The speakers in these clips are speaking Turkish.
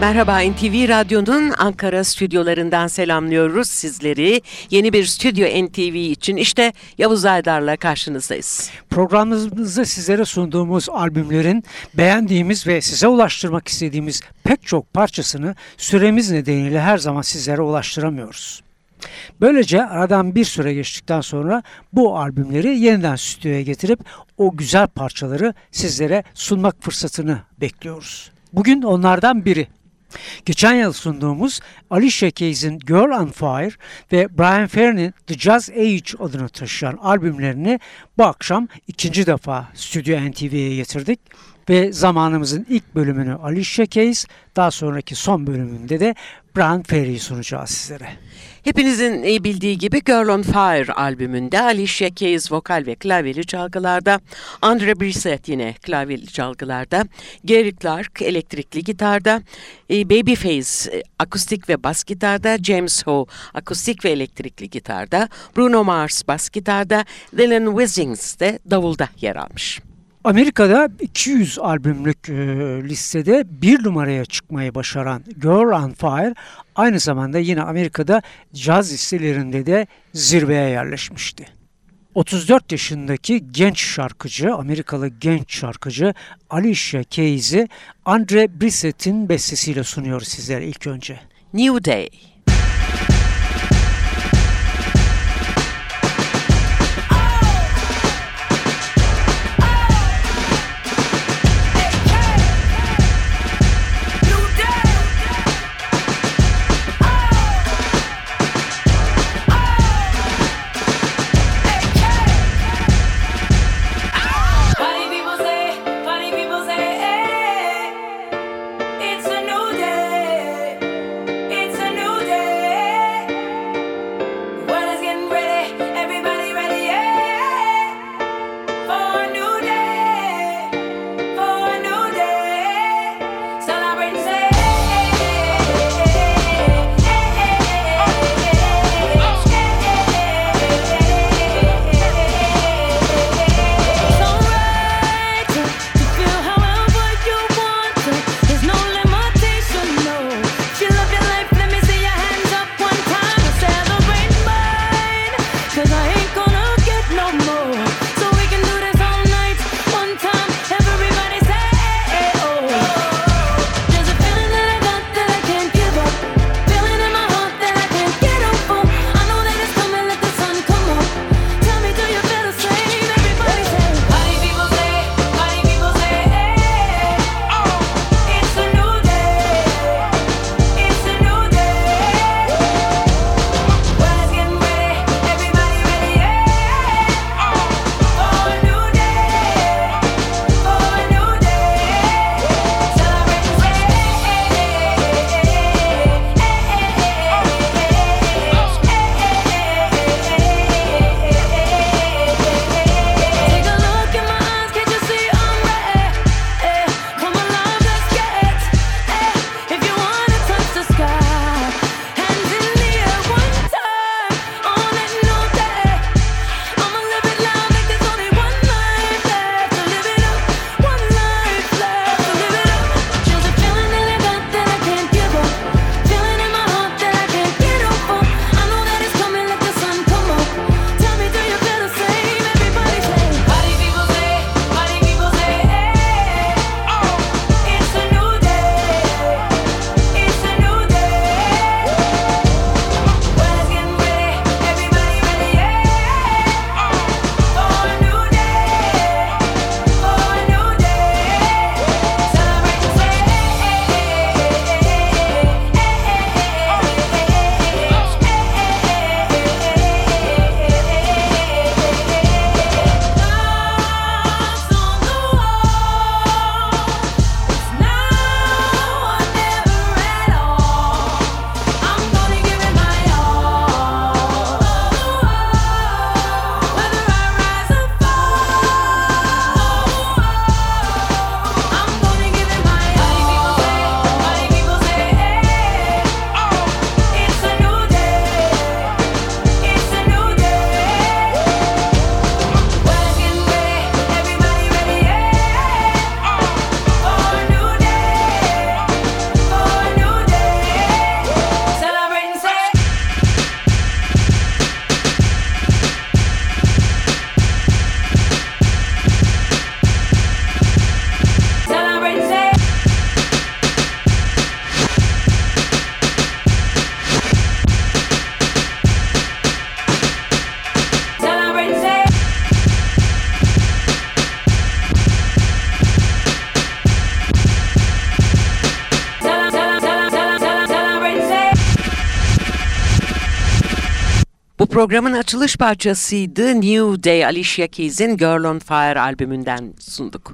Merhaba NTV Radyo'nun Ankara stüdyolarından selamlıyoruz sizleri. Yeni bir stüdyo NTV için işte Yavuz Aydar'la karşınızdayız. Programımızda sizlere sunduğumuz albümlerin beğendiğimiz ve size ulaştırmak istediğimiz pek çok parçasını süremiz nedeniyle her zaman sizlere ulaştıramıyoruz. Böylece aradan bir süre geçtikten sonra bu albümleri yeniden stüdyoya getirip o güzel parçaları sizlere sunmak fırsatını bekliyoruz. Bugün onlardan biri. Geçen yıl sunduğumuz Alicia Keys'in Girl on Fire ve Brian Ferry'nin The Jazz Age adını taşıyan albümlerini bu akşam ikinci defa Stüdyo NTV'ye getirdik. Ve zamanımızın ilk bölümünü Alicia Keys, daha sonraki son bölümünde de Brian Ferry'i sunacağız sizlere. Hepinizin iyi bildiği gibi Girl on Fire albümünde Alicia Keys vokal ve klavyeli çalgılarda, Andre Brissett yine klavyeli çalgılarda, Gary Clark elektrikli gitarda, e, Babyface e, akustik ve bas gitarda, James Ho akustik ve elektrikli gitarda, Bruno Mars bas gitarda, Dylan Wissings de davulda yer almış. Amerika'da 200 albümlük e, listede bir numaraya çıkmayı başaran Girl on Fire aynı zamanda yine Amerika'da caz listelerinde de zirveye yerleşmişti. 34 yaşındaki genç şarkıcı, Amerikalı genç şarkıcı Alicia Keys'i Andre Brissett'in bestesiyle sunuyoruz sizlere ilk önce. New day. Programın açılış parçasıydı New Day Alicia Keys'in Girl on Fire albümünden sunduk.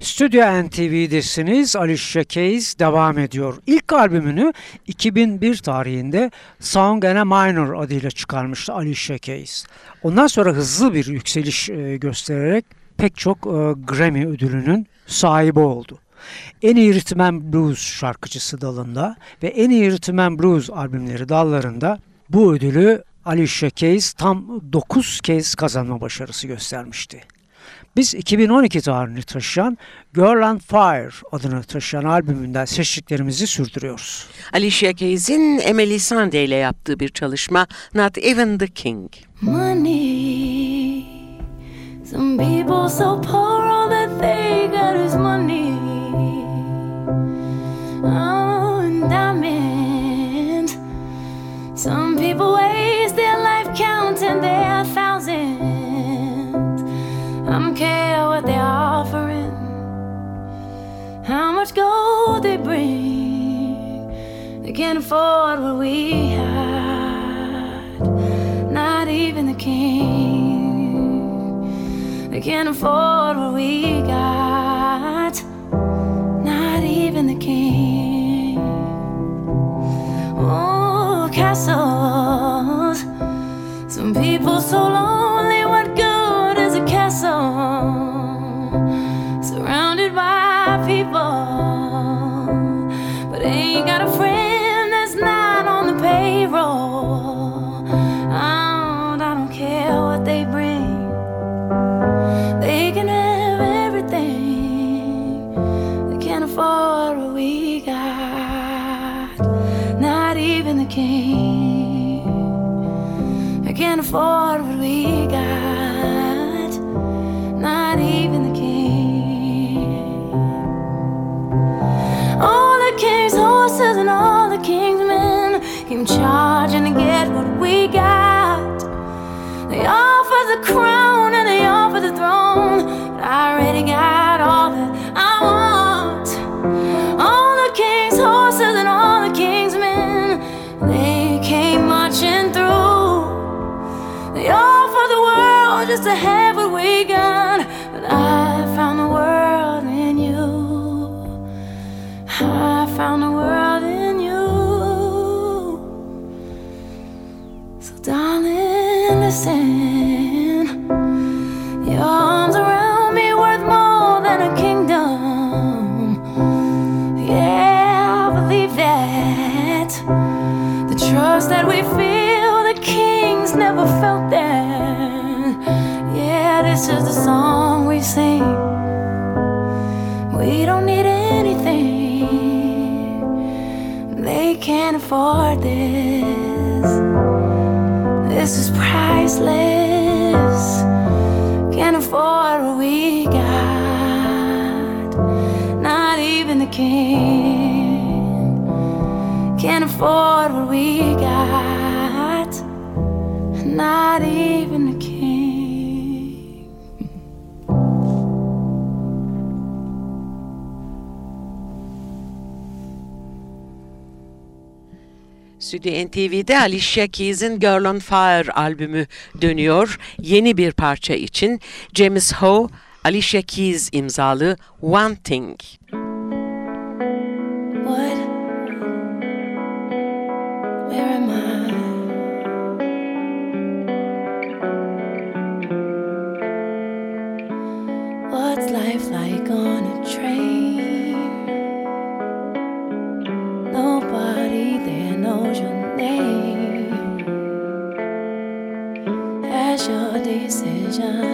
Stüdyo NTV'desiniz. Alicia Keys devam ediyor. İlk albümünü 2001 tarihinde Song and a Minor adıyla çıkarmıştı Alicia Keys. Ondan sonra hızlı bir yükseliş e, göstererek pek çok e, Grammy ödülünün sahibi oldu. En iyi Rhythm and Blues şarkıcısı dalında ve en iyi Rhythm and Blues albümleri dallarında bu ödülü Alicia Keys tam 9 kez kazanma başarısı göstermişti. Biz 2012 tarihini taşıyan Girl on Fire adını taşıyan albümünden seçtiklerimizi sürdürüyoruz. Alicia Keys'in Emily Sandé ile yaptığı bir çalışma Not Even the King. Money. Some people so poor, all that they got is money. Afford what we had, not even the king. They can't afford what we got, afford what we got. Not even the king. All the king's horses and all the king's men came charging afford what we got. Not even king. Stüdyo NTV'de Alicia Keys'in Girl on Fire albümü dönüyor. Yeni bir parça için James Ho, Alicia Keys imzalı One Thing. sunshine.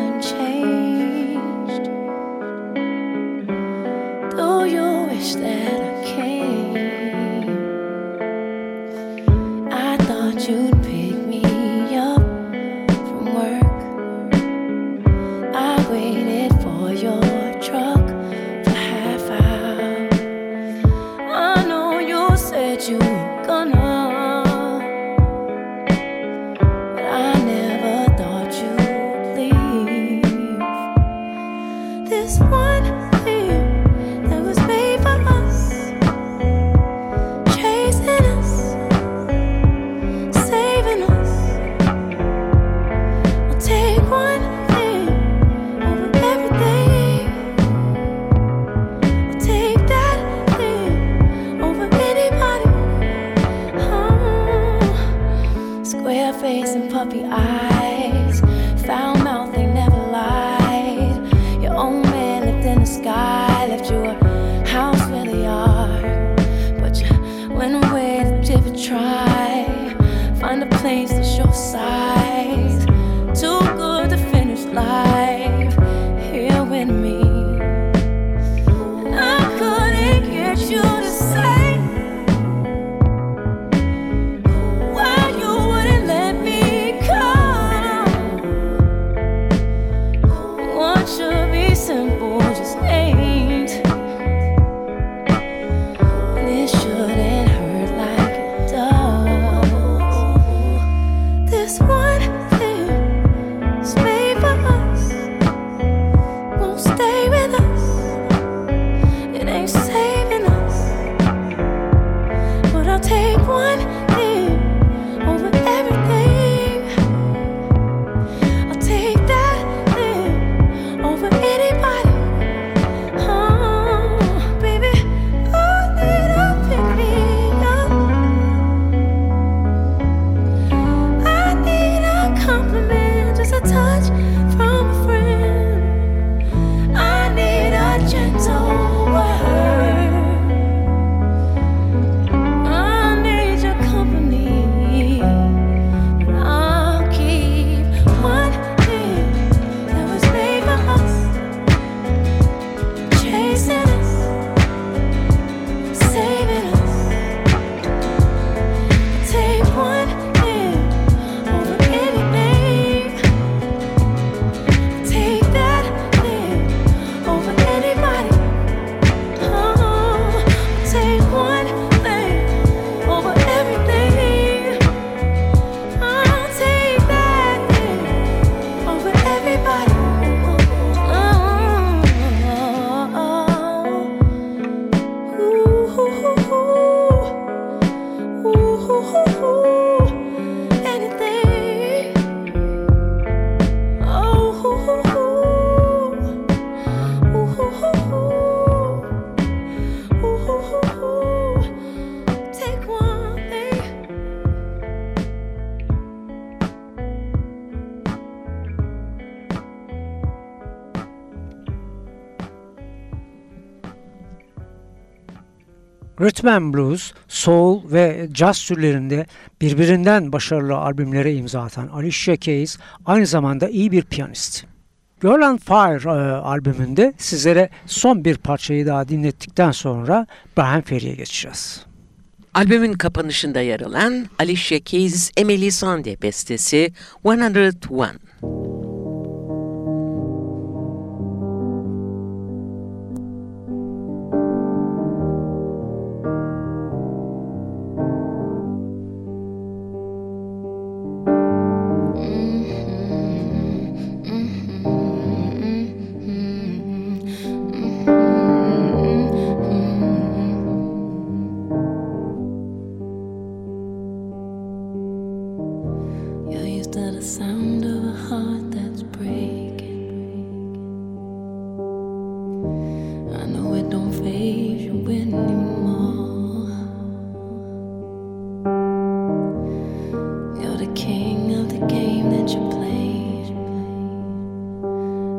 Rhythm and Blues, Soul ve Jazz türlerinde birbirinden başarılı albümlere imza atan Alicia Keys aynı zamanda iyi bir piyanist. Girl on Fire e, albümünde sizlere son bir parçayı daha dinlettikten sonra Brian Ferry'e geçeceğiz. Albümün kapanışında yer alan Alicia Keys, Emily Sande bestesi 101.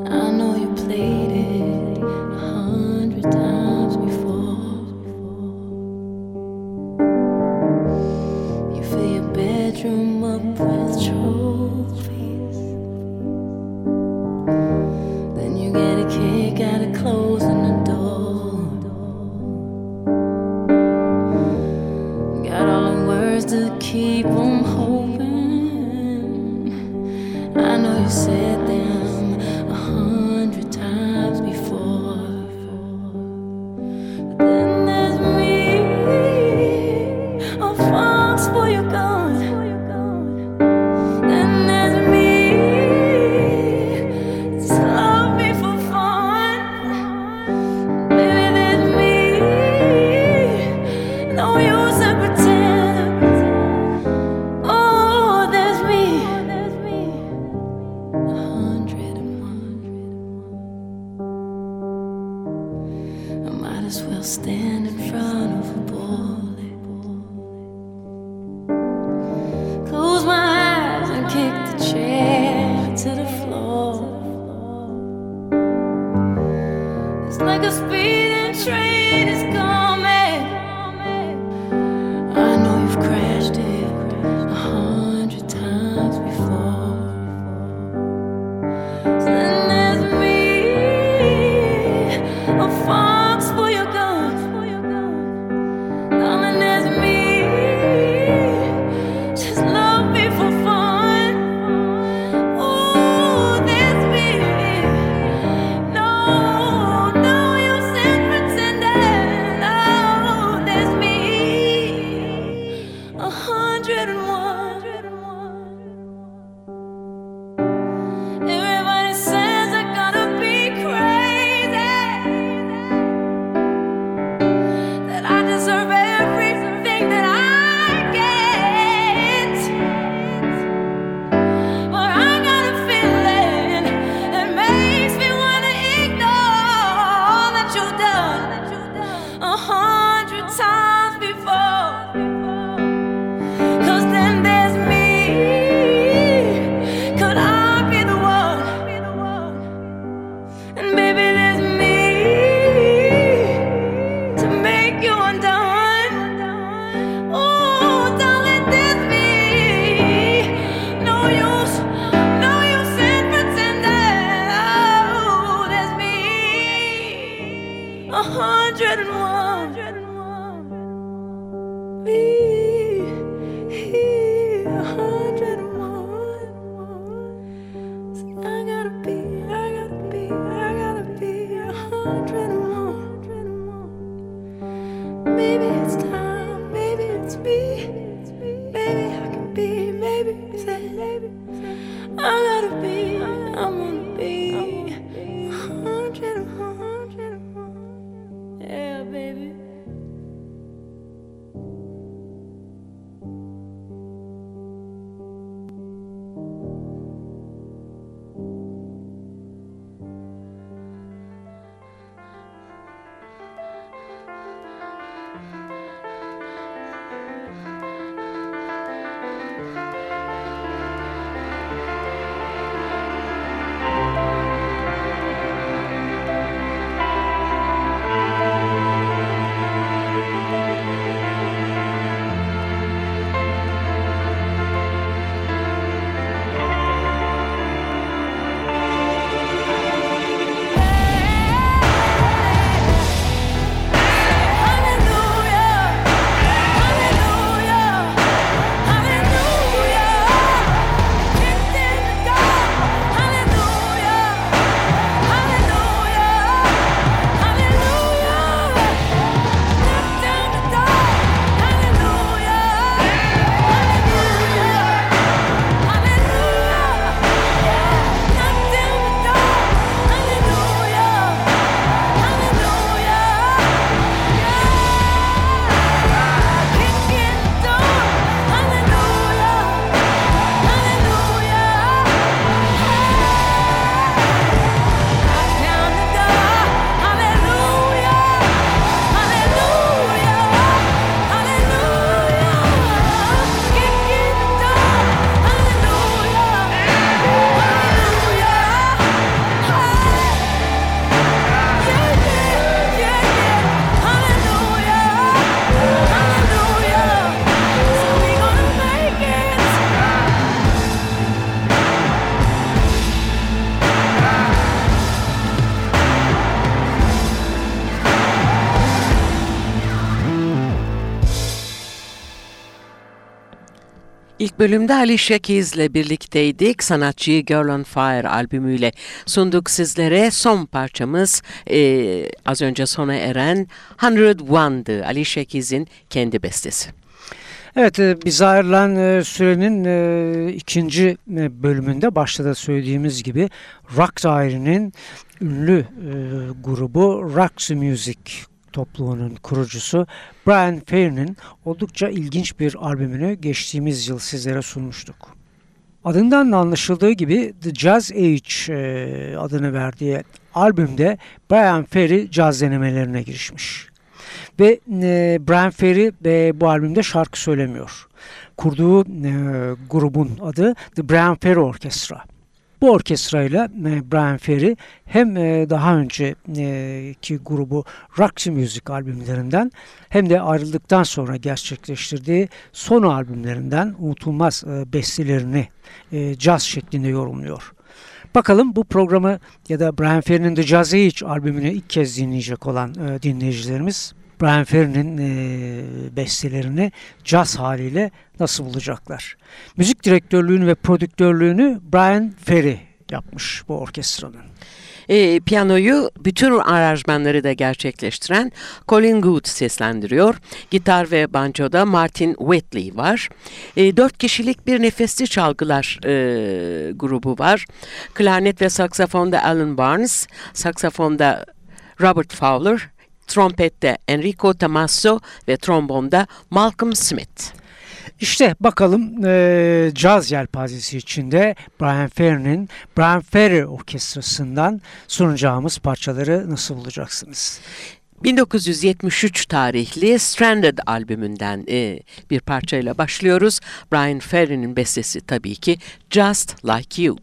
I know you played it. huh? It's like a speeding train is gone. İlk bölümde Alicia Keys'le birlikteydik. Sanatçıyı Girl on Fire albümüyle sunduk sizlere. Son parçamız e, az önce sona eren 101'dı. Alicia Keys'in kendi bestesi. Evet, e, bize ayrılan e, sürenin e, ikinci bölümünde başta da söylediğimiz gibi Rock Daire'nin ünlü grubu Roxy Music topluluğunun kurucusu Brian Ferry'nin oldukça ilginç bir albümünü geçtiğimiz yıl sizlere sunmuştuk. Adından da anlaşıldığı gibi The Jazz Age e, adını verdiği albümde Brian Ferry caz denemelerine girişmiş. Ve e, Brian Ferry e, bu albümde şarkı söylemiyor. Kurduğu grubun adı The Brian Ferry Orchestra. Bu orkestrayla e, Brian Ferry hem e, daha önceki grubu Roxy Music albümlerinden hem de ayrıldıktan sonra gerçekleştirdiği son albümlerinden unutulmaz e, bestelerini caz şeklinde yorumluyor. Bakalım bu programı ya da Brian Ferry'nin The Jazz Age albümünü ilk kez dinleyecek olan dinleyicilerimiz Brian Ferry'nin e, bestelerini caz haliyle nasıl bulacaklar? Müzik direktörlüğünü ve prodüktörlüğünü Brian Ferry yapmış bu orkestranın. E, piyanoyu bütün aranjmanları da gerçekleştiren Colin Good seslendiriyor. Gitar ve banjoda Martin Whitley var. E, dört kişilik bir nefesli çalgılar e, grubu var. Klarnet ve saksafonda Alan Barnes, saksafonda Robert Fowler, trompette Enrico Tamasso ve trombonda Malcolm Smith. İşte bakalım e, caz yelpazesi içinde Brian Ferry'nin Brian Ferry Orkestrası'ndan sunacağımız parçaları nasıl bulacaksınız? 1973 tarihli Stranded albümünden e, bir parçayla başlıyoruz. Brian Ferry'nin bestesi tabii ki Just Like You.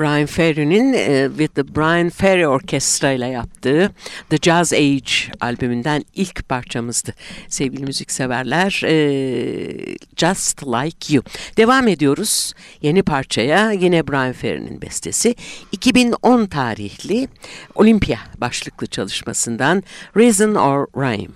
Brian Ferry'nin e, with the Brian Ferry Orkestra ile yaptığı The Jazz Age albümünden ilk parçamızdı. Sevgili müzikseverler e, Just Like You. Devam ediyoruz yeni parçaya yine Brian Ferry'nin bestesi 2010 tarihli Olympia başlıklı çalışmasından Reason or Rhyme.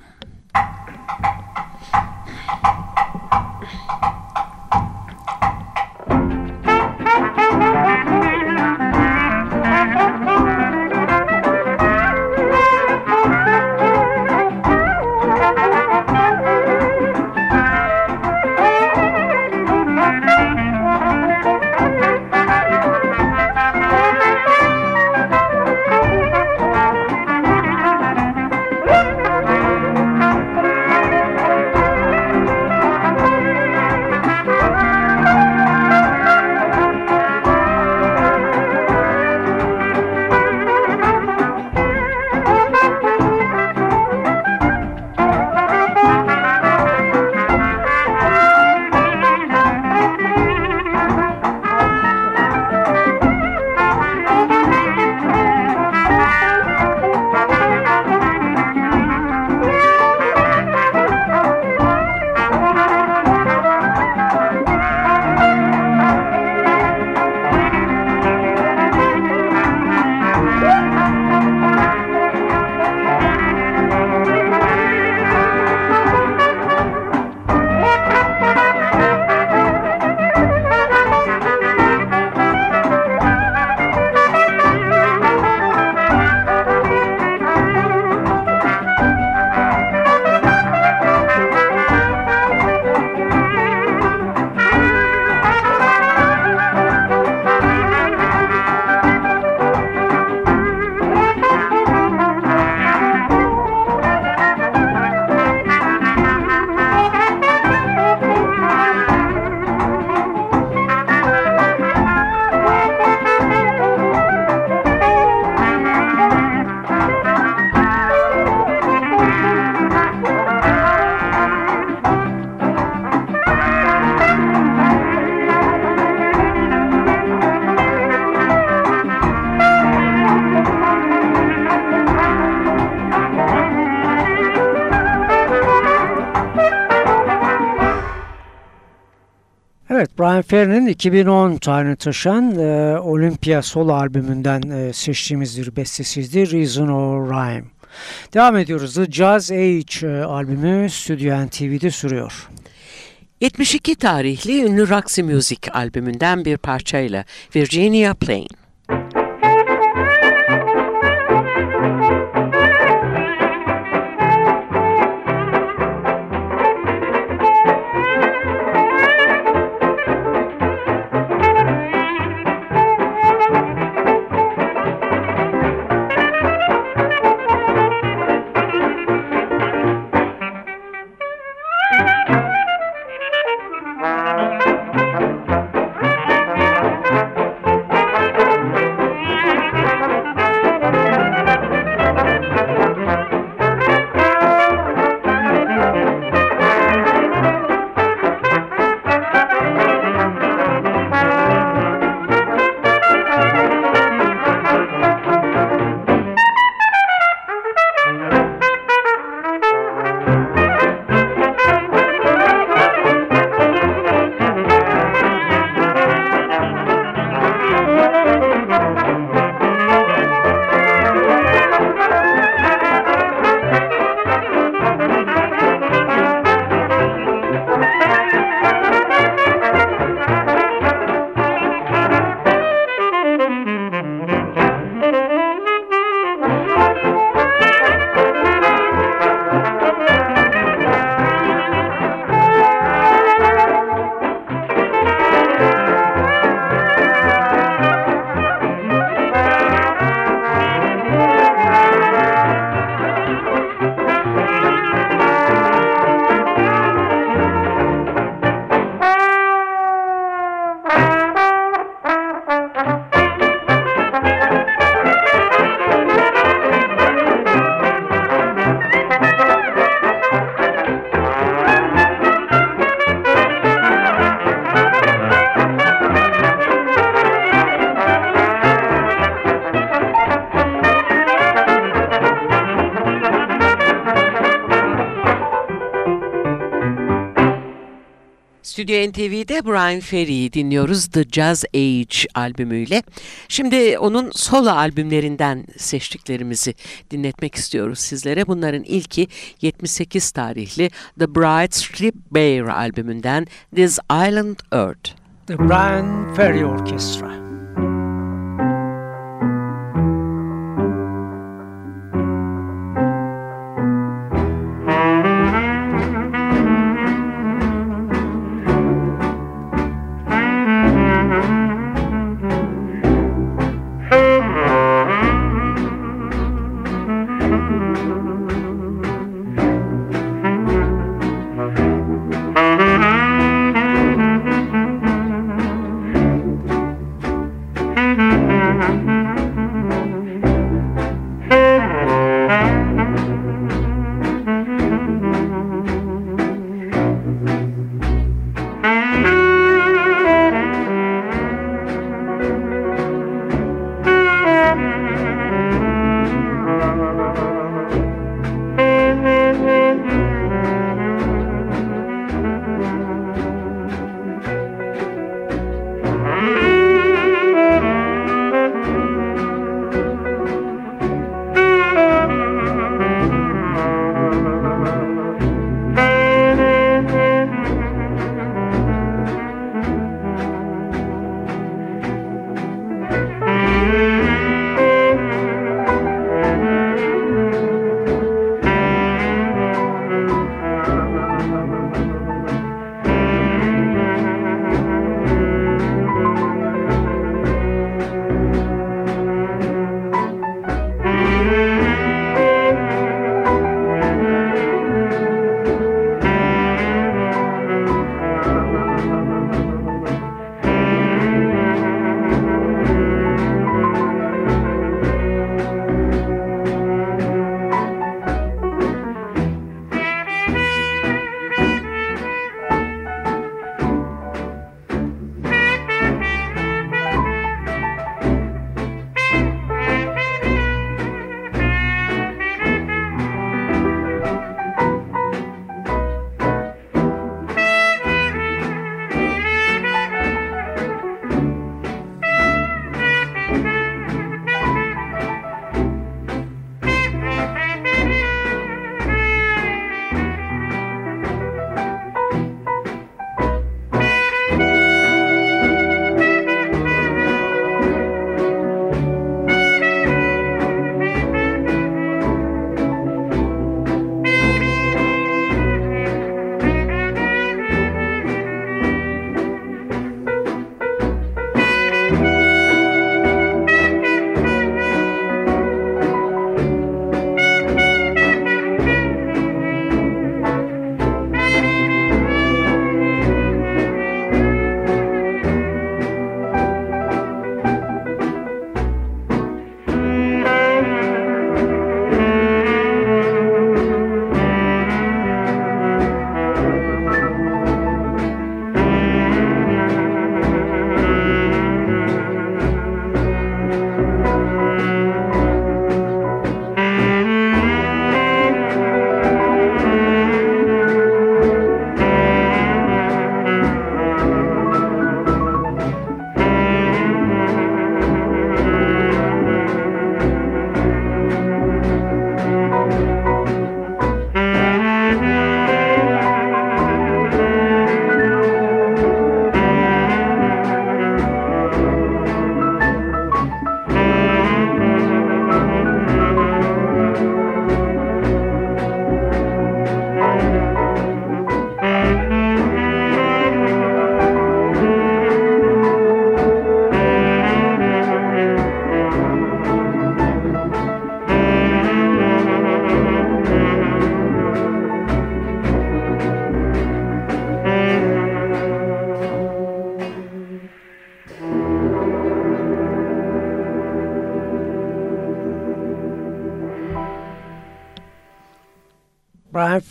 Brian Ferry'nin 2010 tarihini taşıyan e, Olympia solo albümünden e, seçtiğimiz bir bestesiydi. Reason or Rhyme. Devam ediyoruz. The Jazz Age e, albümü Studio NTV'de sürüyor. 72 tarihli ünlü Roxy Music albümünden bir parçayla Virginia Plain. Stüdyo NTV'de Brian Ferry'i dinliyoruz The Jazz Age albümüyle. Şimdi onun solo albümlerinden seçtiklerimizi dinletmek istiyoruz sizlere. Bunların ilki 78 tarihli The Bright Strip Bear albümünden This Island Earth. The Brian Ferry Orchestra.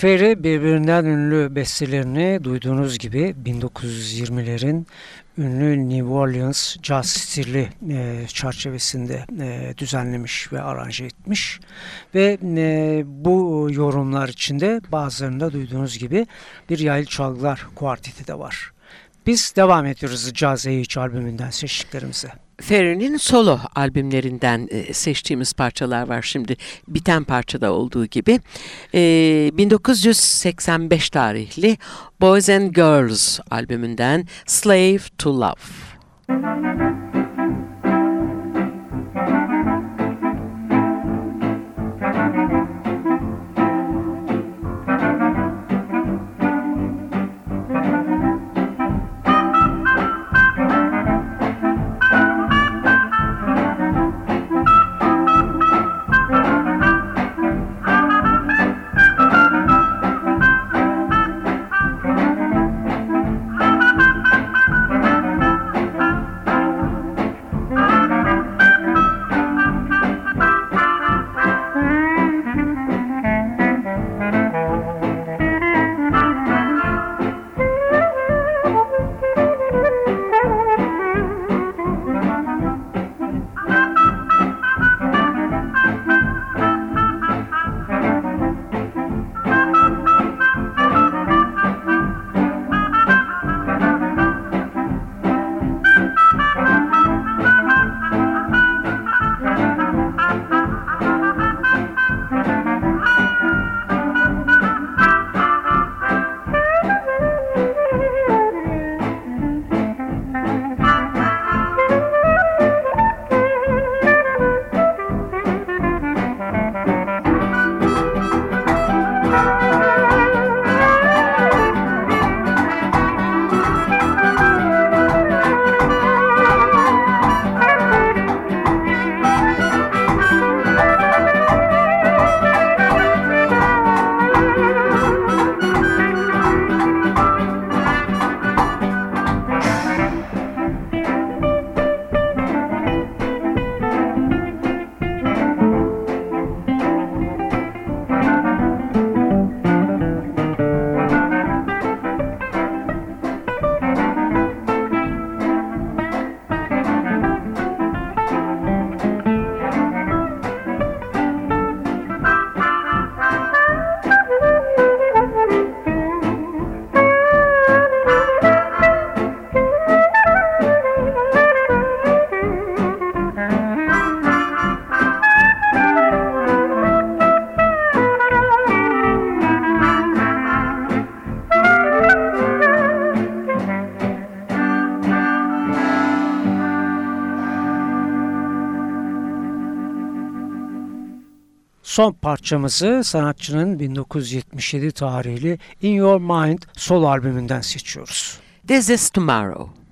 Ferry birbirinden ünlü bestelerini duyduğunuz gibi 1920'lerin ünlü New Orleans jazz stili e, çerçevesinde e, düzenlemiş ve aranje etmiş. Ve e, bu yorumlar içinde bazılarında duyduğunuz gibi bir yaylı çalgılar kuarteti de var. Biz devam ediyoruz Caz Age albümünden seçtiklerimize. Ferry'nin solo albümlerinden e, seçtiğimiz parçalar var şimdi biten parçada olduğu gibi. E, 1985 tarihli Boys and Girls albümünden Slave to Love. Son parçamızı sanatçının 1977 tarihli In Your Mind sol albümünden seçiyoruz. This is Tomorrow.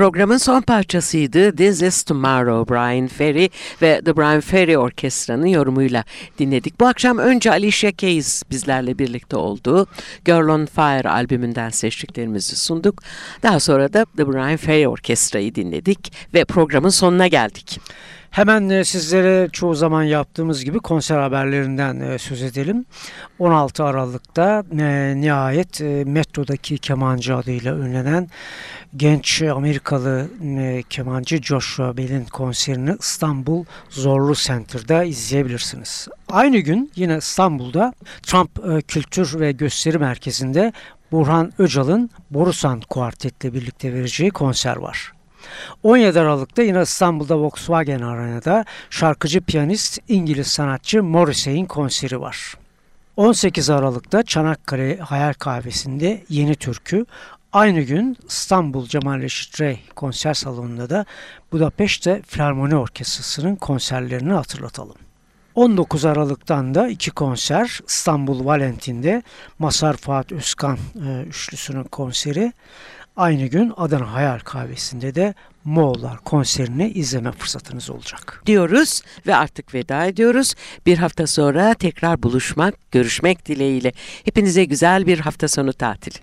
Programın son parçasıydı. This is Tomorrow Brian Ferry ve The Brian Ferry Orkestra'nın yorumuyla dinledik. Bu akşam önce Alicia Keys bizlerle birlikte oldu. Girl on Fire albümünden seçtiklerimizi sunduk. Daha sonra da The Brian Ferry Orkestra'yı dinledik ve programın sonuna geldik. Hemen e, sizlere çoğu zaman yaptığımız gibi konser haberlerinden e, söz edelim. 16 Aralık'ta e, nihayet metrodaki kemancı adıyla ünlenen genç Amerikalı kemancı Joshua Bell'in konserini İstanbul Zorlu Center'da izleyebilirsiniz. Aynı gün yine İstanbul'da Trump Kültür ve Gösteri Merkezi'nde Burhan Öcal'ın Borusan Kuartet'le birlikte vereceği konser var. 17 Aralık'ta yine İstanbul'da Volkswagen Arena'da şarkıcı piyanist İngiliz sanatçı Morrissey'in konseri var. 18 Aralık'ta Çanakkale Hayal Kahvesi'nde Yeni Türkü, aynı gün İstanbul Cemal Reşit Rey konser salonunda da Budapeşte Filarmoni Orkestrası'nın konserlerini hatırlatalım. 19 Aralık'tan da iki konser İstanbul Valentin'de Masar Fuat Özkan e, üçlüsünün konseri. Aynı gün Adana Hayal Kahvesi'nde de Moğollar konserini izleme fırsatınız olacak. diyoruz ve artık veda ediyoruz. Bir hafta sonra tekrar buluşmak, görüşmek dileğiyle. Hepinize güzel bir hafta sonu tatili.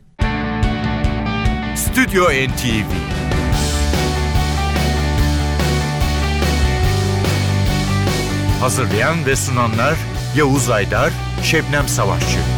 Stüdyo NTV Hazırlayan ve sunanlar Yavuz Aydar, Şebnem Savaşçı.